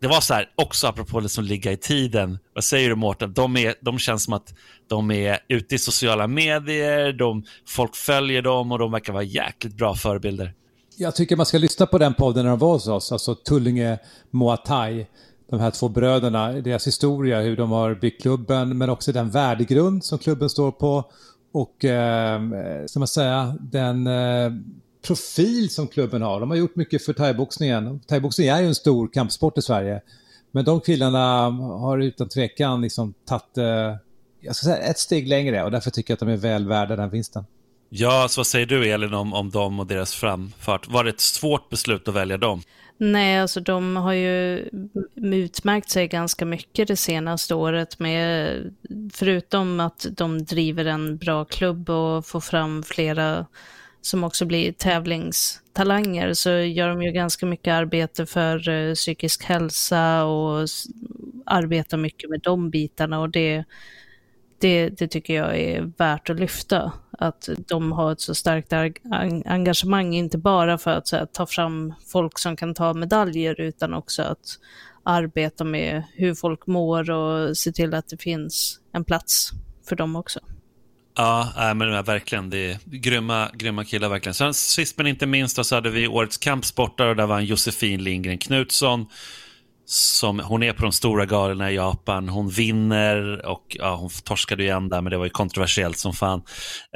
det var så här, också apropå att ligga i tiden. Vad säger du Mårten? De, de känns som att de är ute i sociala medier, de, folk följer dem och de verkar vara jäkligt bra förebilder. Jag tycker man ska lyssna på den podden när de var hos oss, alltså Tullinge Muay Thai. De här två bröderna, deras historia, hur de har byggt klubben, men också den värdegrund som klubben står på. Och, ehm, eh, ska man säga, den eh, profil som klubben har. De har gjort mycket för thaiboxningen. Thaiboxning är ju en stor kampsport i Sverige. Men de killarna har utan tvekan liksom tagit eh, jag ska säga, ett steg längre och därför tycker jag att de är väl värda den vinsten. Ja, så vad säger du Elin om, om dem och deras framfart? Var det ett svårt beslut att välja dem? Nej, alltså de har ju utmärkt sig ganska mycket det senaste året med, förutom att de driver en bra klubb och får fram flera som också blir tävlingstalanger, så gör de ju ganska mycket arbete för eh, psykisk hälsa och arbetar mycket med de bitarna och det det, det, tycker jag är värt att lyfta. Att de har ett så starkt engagemang, inte bara för att här, ta fram folk som kan ta medaljer, utan också att arbeta med hur folk mår och se till att det finns en plats för dem också. Ja, men verkligen. Det är grymma, grymma killar verkligen. Sen, sist men inte minst så hade vi årets kampsportare och där var Josefin Lindgren Knutsson som, hon är på de stora galorna i Japan, hon vinner och ja, hon torskade igen där, men det var ju kontroversiellt som fan.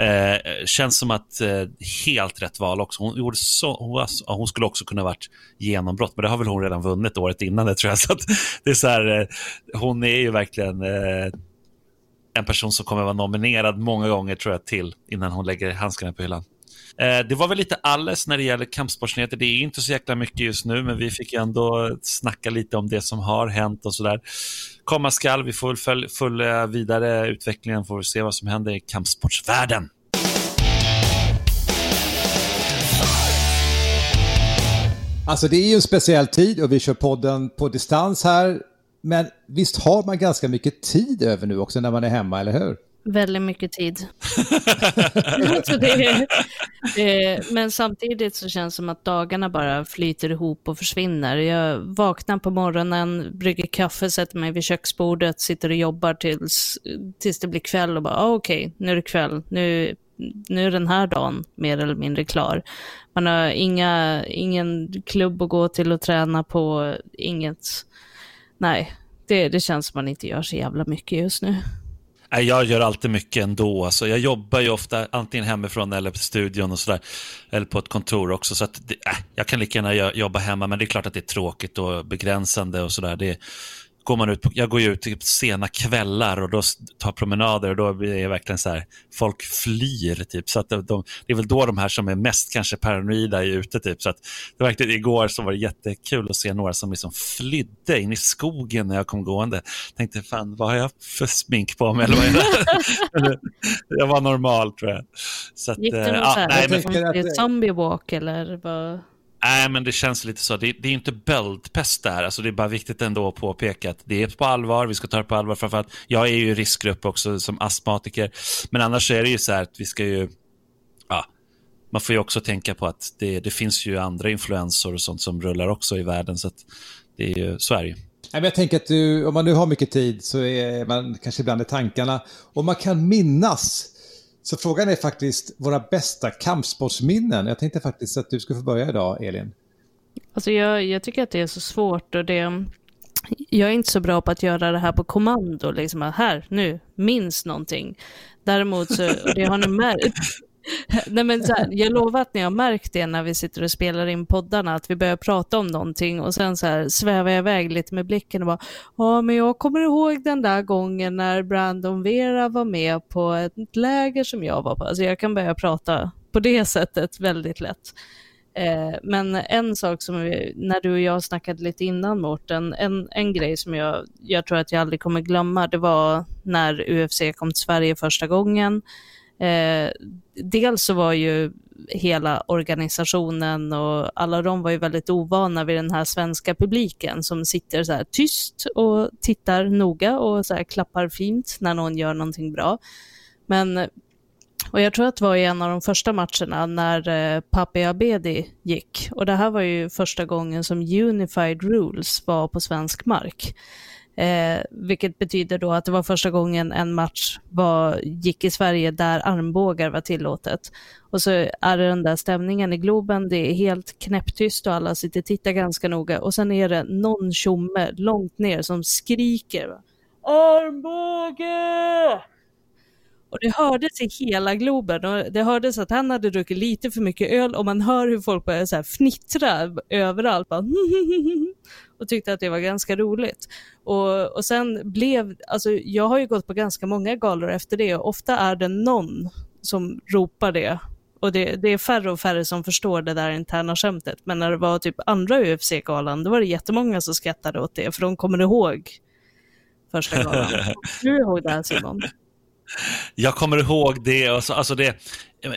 Eh, känns som att eh, helt rätt val också. Hon, gjorde så, hon, var, hon skulle också kunna varit genombrott, men det har väl hon redan vunnit året innan det tror jag. (laughs) Så det är så här, eh, hon är ju verkligen eh, en person som kommer vara nominerad många gånger tror jag till innan hon lägger handskarna på hyllan. Eh, det var väl lite alles när det gäller kampsportsnyheter. Det är inte så jäkla mycket just nu, men vi fick ändå snacka lite om det som har hänt och sådär. Komma skall, vi får väl följa vidare utvecklingen, får vi se vad som händer i kampsportsvärlden. Alltså det är ju en speciell tid och vi kör podden på distans här. Men visst har man ganska mycket tid över nu också när man är hemma, eller hur? Väldigt mycket tid. (laughs) alltså det, det, men samtidigt så känns det som att dagarna bara flyter ihop och försvinner. Jag vaknar på morgonen, brygger kaffe, sätter mig vid köksbordet, sitter och jobbar tills, tills det blir kväll och bara ah, okej, okay, nu är det kväll, nu, nu är den här dagen mer eller mindre klar. Man har inga, ingen klubb att gå till och träna på, inget. Nej, det, det känns som man inte gör så jävla mycket just nu. Jag gör alltid mycket ändå. Alltså, jag jobbar ju ofta antingen hemifrån eller på studion och sådär. Eller på ett kontor också. Så att det, äh, jag kan lika gärna jobba hemma, men det är klart att det är tråkigt och begränsande och sådär går man ut på, jag går ju ut typ sena kvällar och då tar promenader och då blir det verkligen så här, folk flyr typ. Så att de, de, det är väl då de här som är mest kanske paranoida är ute typ. Så att det var verkligen, igår så var det jättekul att se några som liksom flydde in i skogen när jag kom gående. Tänkte fan, vad har jag för smink på mig? Eller vad är det? (laughs) jag var normal tror jag. Så att, Gick det någon äh, nej, men... zombie walk eller vad? Nej, men det känns lite så. Det, det är inte böldpest där. Alltså, det är bara viktigt ändå att påpeka att det är på allvar. Vi ska ta det på allvar. Framförallt, jag är ju i riskgrupp också som astmatiker. Men annars är det ju så här att vi ska ju... Ja, man får ju också tänka på att det, det finns ju andra influensor och sånt som rullar också i världen. Så det är ju, så är det ju. Jag tänker att du, om man nu har mycket tid så är man kanske ibland i tankarna. Om man kan minnas så frågan är faktiskt våra bästa kampsportsminnen. Jag tänkte faktiskt att du skulle få börja idag, Elin. Alltså jag, jag tycker att det är så svårt och det... Jag är inte så bra på att göra det här på kommando, liksom här, nu, minns någonting. Däremot så, det har ni märkt, (laughs) Nej, men så här, jag lovar att ni har märkt det när vi sitter och spelar in poddarna, att vi börjar prata om någonting och sen så här svävar jag iväg lite med blicken och bara, ja men jag kommer ihåg den där gången när Brandon Vera var med på ett läger som jag var på. Alltså jag kan börja prata på det sättet väldigt lätt. Eh, men en sak som vi, när du och jag snackade lite innan Mårten, en, en grej som jag, jag tror att jag aldrig kommer glömma, det var när UFC kom till Sverige första gången. Eh, dels så var ju hela organisationen och alla de var ju väldigt ovana vid den här svenska publiken som sitter så här tyst och tittar noga och så här klappar fint när någon gör någonting bra. Men och jag tror att det var i en av de första matcherna när eh, Papi Abedi gick. Och det här var ju första gången som Unified Rules var på svensk mark. Eh, vilket betyder då att det var första gången en match var, gick i Sverige där armbågar var tillåtet. Och så är det den där stämningen i Globen, det är helt knäpptyst och alla sitter och tittar ganska noga. Och sen är det någon tjomme långt ner som skriker Armbåge! Och det hördes i hela Globen och det hördes att han hade druckit lite för mycket öl och man hör hur folk börjar så här fnittra överallt. Bara (laughs) och tyckte att det var ganska roligt. Och, och sen blev, alltså jag har ju gått på ganska många galor efter det och ofta är det någon som ropar det. Och det, det är färre och färre som förstår det där interna skämtet. Men när det var typ andra UFC-galan, då var det jättemånga som skrattade åt det, för de kommer ihåg första galan. (laughs) du ihåg det här Simon? Jag kommer ihåg det. Alltså, alltså det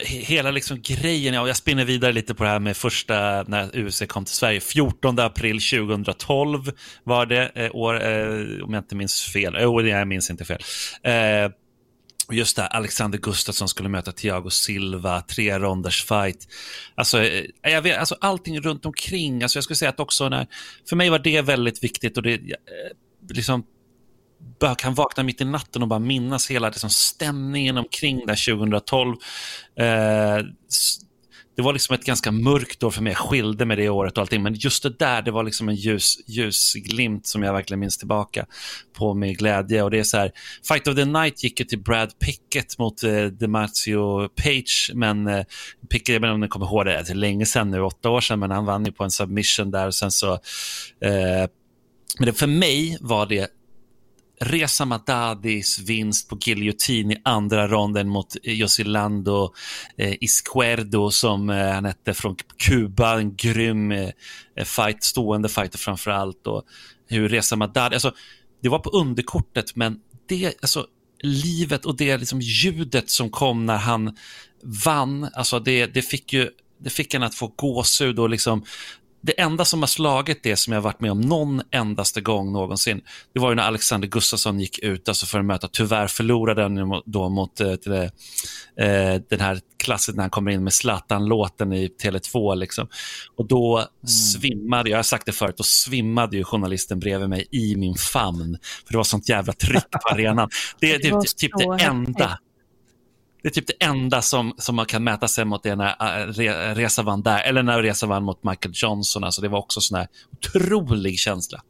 hela liksom grejen, jag spinner vidare lite på det här med första, när UC kom till Sverige. 14 april 2012 var det, eh, år, eh, om jag inte minns fel. Eh, jo, oh, jag minns inte fel. Eh, just det, Alexander Gustafsson skulle möta Thiago Silva, tre ronders fight. Alltså, eh, jag vet, alltså allting runt omkring. Alltså jag skulle säga att också när, för mig var det väldigt viktigt och det, eh, liksom bara kan vakna mitt i natten och bara minnas hela liksom, stämningen omkring där 2012. Eh, det var liksom ett ganska mörkt år för mig. Jag skilde med det året och allting. Men just det där, det var liksom en ljus, ljusglimt som jag verkligen minns tillbaka på med glädje. Och det är så här, Fight of the Night gick ju till Brad Pickett mot eh, Demarcio Page. Men eh, Pickett, jag vet inte om ni kommer ihåg det, det är länge sedan nu, åtta år sedan, men han vann ju på en submission där. Och sen så, eh, men det, för mig var det Reza Madadis vinst på giljotin i andra ronden mot Josilando eh, Isquerdo eh, som eh, han hette från Kuba. En grym eh, fight, stående fighter framför allt. Och hur Reza Madadi, alltså, det var på underkortet men det, alltså, livet och det liksom ljudet som kom när han vann, alltså det, det fick ju det fick en att få gåshud och liksom det enda som har slagit det som jag varit med om någon endaste gång någonsin, det var ju när Alexander Gustafsson gick ut alltså för att möta, tyvärr förlorade han då mot eh, till, eh, den här klassen när han kommer in med Zlatan-låten i Tele2. Liksom. Och då mm. svimmade, jag har sagt det förut, då svimmade ju journalisten bredvid mig i min famn. För det var sånt jävla tryck på (laughs) arenan. Det, det, det typ det enda det är typ det enda som, som man kan mäta sig mot det när äh, Reza vann där, eller när Reza vann mot Michael Johnson. Alltså det var också sån här otrolig känsla.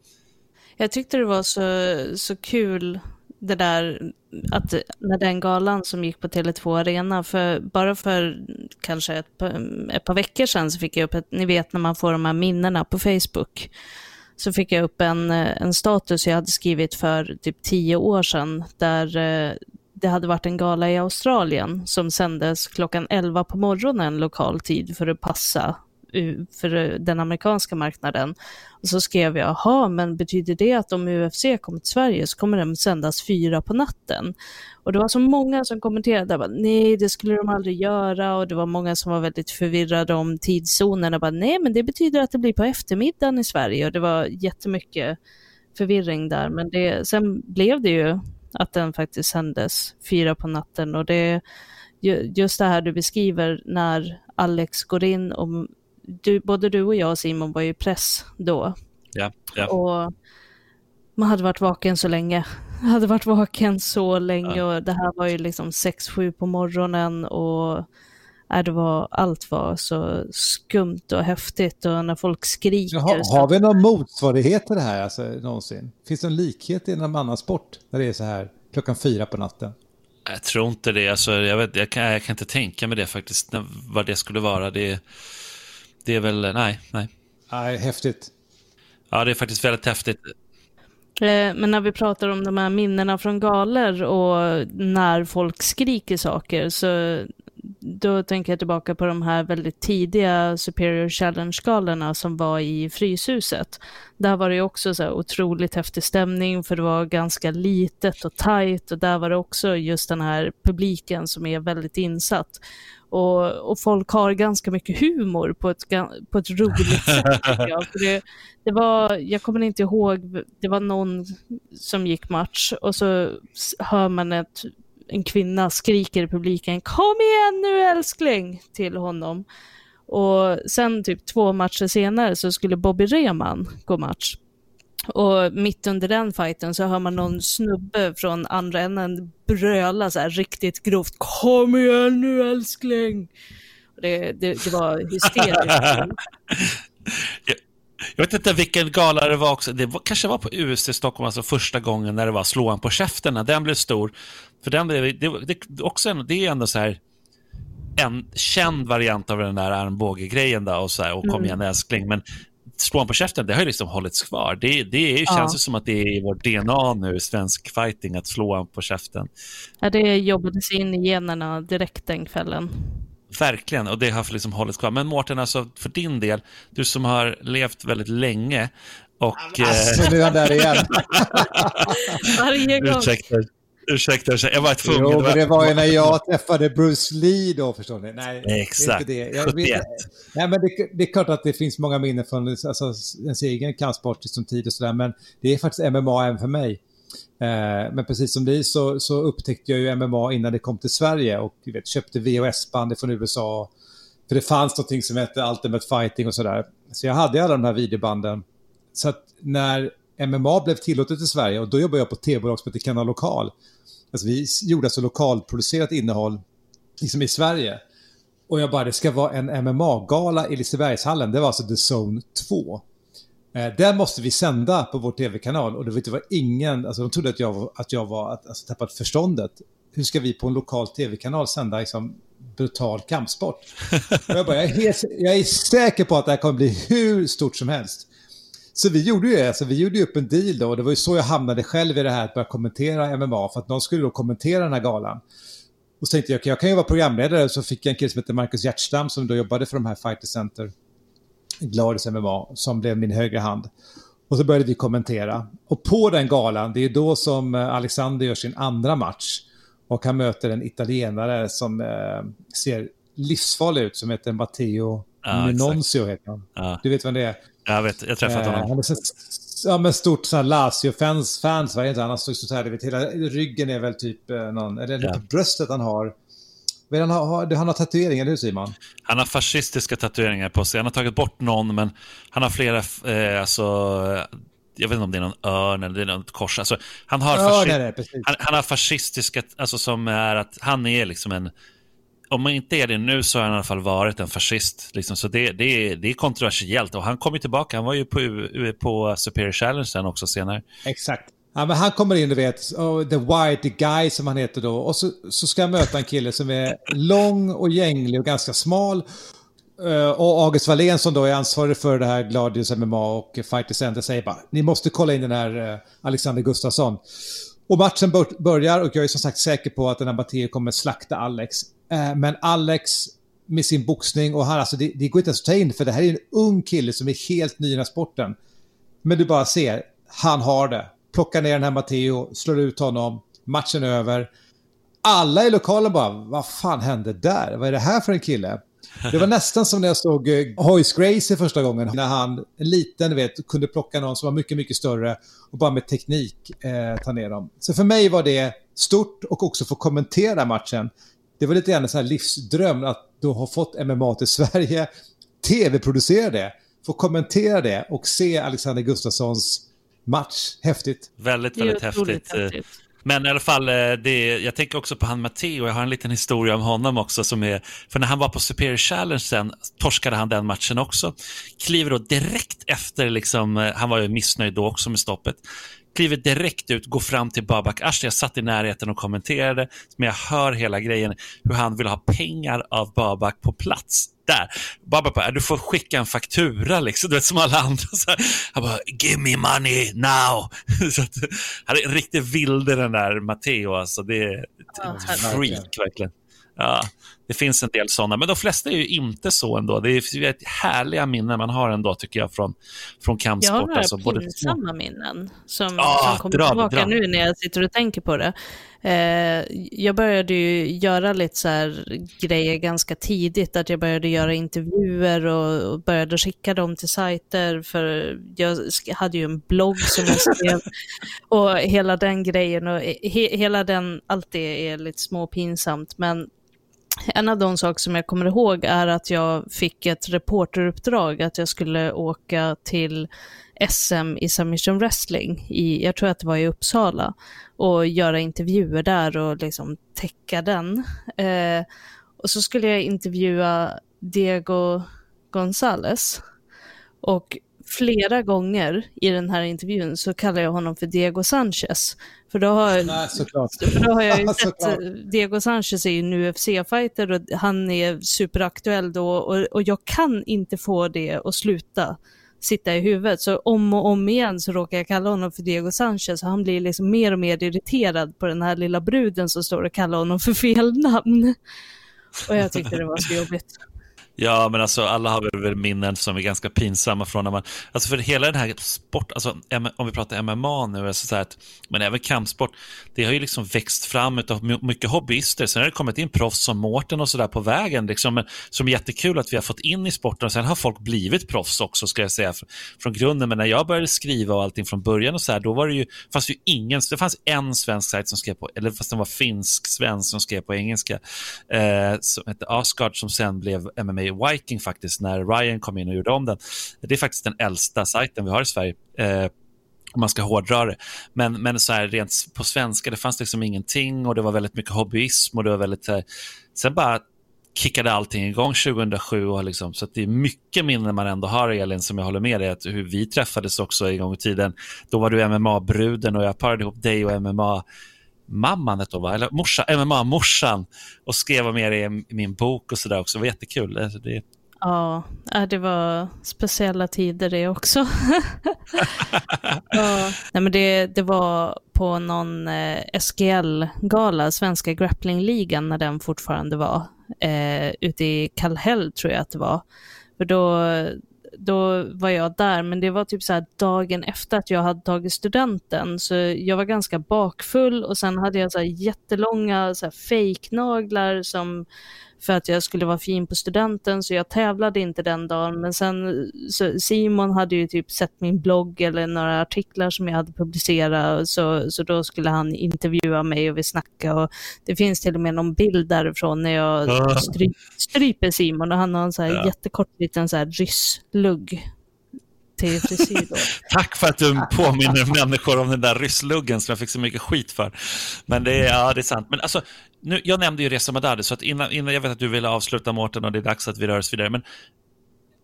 Jag tyckte det var så, så kul det där att när den galan som gick på Tele2 Arena, för bara för kanske ett, ett par veckor sedan så fick jag upp ett, ni vet när man får de här minnena på Facebook, så fick jag upp en, en status jag hade skrivit för typ tio år sedan, där eh, det hade varit en gala i Australien som sändes klockan 11 på morgonen lokal tid för att passa för den amerikanska marknaden. Och så skrev jag, jaha, men betyder det att om UFC kommer till Sverige så kommer den sändas fyra på natten? Och det var så många som kommenterade, bara, nej det skulle de aldrig göra och det var många som var väldigt förvirrade om tidszonerna, bara, nej men det betyder att det blir på eftermiddagen i Sverige och det var jättemycket förvirring där, men det, sen blev det ju att den faktiskt sändes fyra på natten. Och det är just det här du beskriver när Alex går in och du, både du och jag Simon var ju press då. Ja, ja. Och man hade varit vaken så länge. Man (laughs) hade varit vaken så länge ja. och det här var ju liksom 6-7 på morgonen och äh, det var, allt var så skumt och häftigt och när folk skriker. Har, så... har vi någon motsvarighet till det här alltså, någonsin? Finns det någon likhet i någon annan sport när det är så här klockan fyra på natten? Jag tror inte det. Alltså, jag, vet, jag, kan, jag kan inte tänka mig det faktiskt, vad det skulle vara. Det, det är väl, nej, nej. Nej, häftigt. Ja, det är faktiskt väldigt häftigt. Eh, men när vi pratar om de här minnena från galer och när folk skriker saker så då tänker jag tillbaka på de här väldigt tidiga Superior Challenge-galorna som var i Fryshuset. Där var det också så här otroligt häftig stämning för det var ganska litet och tajt och där var det också just den här publiken som är väldigt insatt. Och, och folk har ganska mycket humor på ett, på ett roligt sätt. (laughs) Jag. Det, det var, jag kommer inte ihåg, det var någon som gick match och så hör man ett en kvinna skriker i publiken Kom igen nu älskling! till honom. Och sen typ två matcher senare så skulle Bobby Reman gå match. Och mitt under den fighten så hör man någon snubbe från andra änden bröla så här riktigt grovt Kom igen nu älskling! Det, det, det var (laughs) hysteriskt. Jag vet inte vilken gala det var också. Det var, kanske var på USC Stockholm, alltså första gången när det var slåan på käften, när den blev stor. För den blev, det, det, också en, det är ändå så här en känd variant av den där armbågegrejen då, och, så här, och kom mm. igen älskling. Men slåan på käften, det har ju liksom hållits kvar. Det, det är, ja. känns ju som att det är i vårt DNA nu, svensk fighting, att slå på käften. Ja, det jobbades in i generna direkt den kvällen. Verkligen, och det har liksom hållits kvar. Men Mårten, alltså för din del, du som har levt väldigt länge och... Alltså, nu är han där igen. (laughs) Varje gång. Ursäkta, ursäkta, jag var tvungen. Jo, men det var ju när jag (laughs) träffade Bruce Lee då, förstår ni. Nej, Exakt, det är inte det. Jag, nej, men det, det, är klart att det finns många minnen från alltså, ens egen kampsport som tid och sådär, men det är faktiskt MMA även för mig. Eh, men precis som vi så, så upptäckte jag ju MMA innan det kom till Sverige och vet, köpte VHS-band från USA. För det fanns någonting som hette Ultimate Fighting och sådär. Så jag hade alla de här videobanden. Så att när MMA blev tillåtet i Sverige och då jobbade jag på tv-bolag som heter Kanal Lokal. Alltså vi gjorde alltså lokalproducerat innehåll liksom i Sverige. Och jag bara, det ska vara en MMA-gala i Lisebergshallen. Det var alltså The Zone 2. Eh, den måste vi sända på vår tv-kanal och det var, var ingen, alltså de trodde att jag, var, att jag var alltså, tappat förståndet. Hur ska vi på en lokal tv-kanal sända liksom, brutal kampsport? Och jag, bara, jag, är helt, jag är säker på att det här kommer bli hur stort som helst. Så vi gjorde ju alltså, vi gjorde ju upp en deal då och det var ju så jag hamnade själv i det här att börja kommentera MMA för att någon skulle då kommentera den här galan. Och så tänkte jag, okay, jag kan ju vara programledare, så fick jag en kille som heter Marcus Hjertstam som då jobbade för de här Fighter Center, Gladys MMA, som blev min högra hand. Och så började vi kommentera. Och på den galan, det är då som eh, Alexander gör sin andra match. Och han möter en italienare som eh, ser livsfarlig ut, som heter Matteo ja, Minonzio. Heter han. Ja. Du vet vem det är? Jag vet, jag träffat honom. Eh, han är så, ja, men stort Lazio-fans, fans, vad heter han? Han står så här, vet, hela ryggen är väl typ eh, någon, eller ja. bröstet han har. Han har, han har tatueringar, eller hur Simon? Han har fascistiska tatueringar på sig. Han har tagit bort någon, men han har flera, eh, alltså, jag vet inte om det är någon örn eller det är något kors. Alltså, han, har ja, det det, han, han, har fascistiska, alltså som är att han är liksom en om man inte är det nu så har han i alla fall varit en fascist. Liksom. Så det, det, är, det är kontroversiellt. Och han kommer tillbaka. Han var ju på, på Superior Challenge sen också senare. Exakt. Ja, men han kommer in, du vet, oh, the white guy som han heter då. Och så, så ska jag möta en kille som är lång och gänglig och ganska smal. Uh, och August Wallén som då är ansvarig för det här Gladius MMA och Fighter Center säger bara, ni måste kolla in den här uh, Alexander Gustafsson. Och matchen börjar och jag är som sagt säker på att den här Matteo kommer slakta Alex. Uh, men Alex med sin boxning och han, alltså det, det går inte ens att ta in för det här är en ung kille som är helt ny i den här sporten. Men du bara ser, han har det. Plockar ner den här Matteo, slår ut honom, matchen är över. Alla i lokalen bara, vad fan hände där? Vad är det här för en kille? Det var nästan som när jag såg eh, Hoyce Gracie första gången. När han, en liten, vet, kunde plocka någon som var mycket, mycket större och bara med teknik eh, ta ner dem. Så för mig var det stort och också få kommentera matchen det var lite grann en sån här livsdröm att då ha fått MMA till Sverige, (laughs) tv-producera det, få kommentera det och se Alexander Gustafssons match. Häftigt. Väldigt, väldigt häftigt. häftigt. Men i alla fall, eh, det, jag tänker också på han Matteo, jag har en liten historia om honom också. som är, För när han var på Superior Challenge sen torskade han den matchen också. Kliver då direkt efter, liksom, eh, han var ju missnöjd då också med stoppet, kliver direkt ut, går fram till Babak Ashti. Jag satt i närheten och kommenterade, men jag hör hela grejen hur han vill ha pengar av Babak på plats. Där. Babak bara, du får skicka en faktura, liksom, du vet, som alla andra. Så han bara, give me money now. (laughs) så att, han är riktigt vilde den där Matteo, alltså. Det är ett freak verkligen. Ja, det finns en del sådana, men de flesta är ju inte så ändå. Det är ett härliga minnen man har ändå, tycker jag, från, från kampsport. Jag har alltså, både pinsamma minnen som, ah, som kommer dra, tillbaka dra. nu när jag sitter och tänker på det. Eh, jag började ju göra lite så grejer ganska tidigt, att jag började göra intervjuer och, och började skicka dem till sajter, för jag hade ju en blogg som jag skrev (laughs) och hela den grejen och he, hela den, allt det är lite småpinsamt, men en av de saker som jag kommer ihåg är att jag fick ett reporteruppdrag att jag skulle åka till SM i submission wrestling, i, jag tror att det var i Uppsala, och göra intervjuer där och liksom täcka den. Eh, och så skulle jag intervjua Diego Gonzales. Och flera gånger i den här intervjun så kallar jag honom för Diego Sanchez. För då har, Nej, för då har jag ju sett, Diego Sanchez är ju en UFC-fighter och han är superaktuell då och, och jag kan inte få det att sluta sitta i huvudet. Så om och om igen så råkar jag kalla honom för Diego Sanchez och han blir liksom mer och mer irriterad på den här lilla bruden som står och kallar honom för fel namn. Och jag tyckte det var så jobbigt. Ja, men alltså alla har väl minnen som är ganska pinsamma från när man, alltså för hela den här sport, alltså om vi pratar MMA nu, alltså så att, men även kampsport, det har ju liksom växt fram av mycket hobbyister. Sen har det kommit in proffs som Mårten och sådär på vägen, liksom, som är jättekul att vi har fått in i sporten. sen har folk blivit proffs också, ska jag säga, från grunden. Men när jag började skriva och allting från början och så här, då var det ju, fanns ju ingen, det fanns en svensk sajt som skrev på, eller fast den var finsk-svensk som skrev på engelska, eh, som hette Asgard, som sen blev MMA Viking faktiskt, när Ryan kom in och gjorde om den. Det är faktiskt den äldsta sajten vi har i Sverige. Eh, om man ska hårdra det. Men, men så här, rent på svenska, det fanns liksom ingenting och det var väldigt mycket hobbyism och det var väldigt... Eh, sen bara kickade allting igång 2007. Och liksom, så det är mycket minnen man ändå har, Elin, som jag håller med dig, att hur vi träffades också en gång i tiden. Då var du MMA-bruden och jag parade ihop dig och MMA mamman hette hon, va? eller morsa, MMA-morsan äh, och skrev om er i min bok och sådär också. Det var jättekul. Alltså, det, Ja, det var speciella tider det också. (laughs) ja, nej men det, det var på någon eh, SGL-gala, Svenska Grapplingligan, när den fortfarande var, eh, ute i Kallhäll tror jag att det var. För då, då var jag där, men det var typ så dagen efter att jag hade tagit studenten, så jag var ganska bakfull och sen hade jag så jättelånga så fejknaglar som för att jag skulle vara fin på studenten, så jag tävlade inte den dagen. Men sen, Simon hade ju typ sett min blogg eller några artiklar som jag hade publicerat, så, så då skulle han intervjua mig och vi snackade. Och det finns till och med någon bild därifrån när jag stry, stryper Simon och han har en så här ja. jättekort liten så här rysslugg frisyr. Då. (laughs) Tack för att du påminner människor om den där ryssluggen som jag fick så mycket skit för. Men det är, ja, det är sant. Men alltså, nu, jag nämnde ju Reza Madadi, så att innan, innan jag vet att du ville avsluta Mårten och det är dags att vi rör oss vidare. Men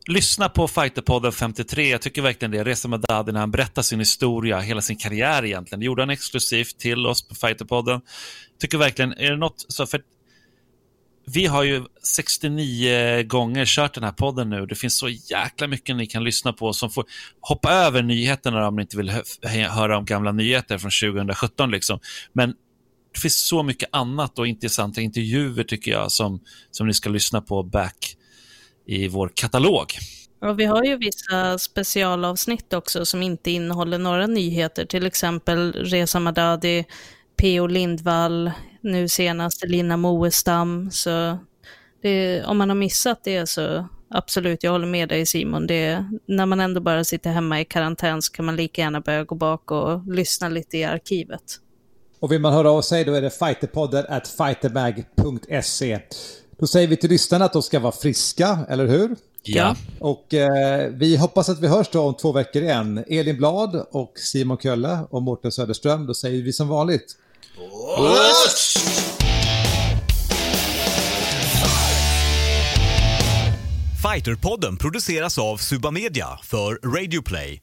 lyssna på Fighterpodden 53. Jag tycker verkligen det. Reza Madadi när han berättar sin historia, hela sin karriär egentligen. Det gjorde han exklusivt till oss på Fighterpodden. Tycker verkligen, är det något, så för vi har ju 69 gånger kört den här podden nu. Det finns så jäkla mycket ni kan lyssna på som får hoppa över nyheterna om ni inte vill höra om gamla nyheter från 2017. Liksom. Men det finns så mycket annat och intressanta intervjuer tycker jag som, som ni ska lyssna på back i vår katalog. Och vi har ju vissa specialavsnitt också som inte innehåller några nyheter, till exempel Reza Madadi, P.O. Lindvall, nu senast Lina Moestam. Så det, om man har missat det så absolut, jag håller med dig Simon. Det, när man ändå bara sitter hemma i karantän så kan man lika gärna börja gå bak och lyssna lite i arkivet. Och vill man höra av sig då är det fighterpodden at fightermag.se. Då säger vi till lyssnarna att de ska vara friska, eller hur? Ja. Och eh, vi hoppas att vi hörs då om två veckor igen. Elin Blad och Simon Kölle och Mårten Söderström. Då säger vi som vanligt. Puss! Fighterpodden produceras av Suba Media för Radio Play.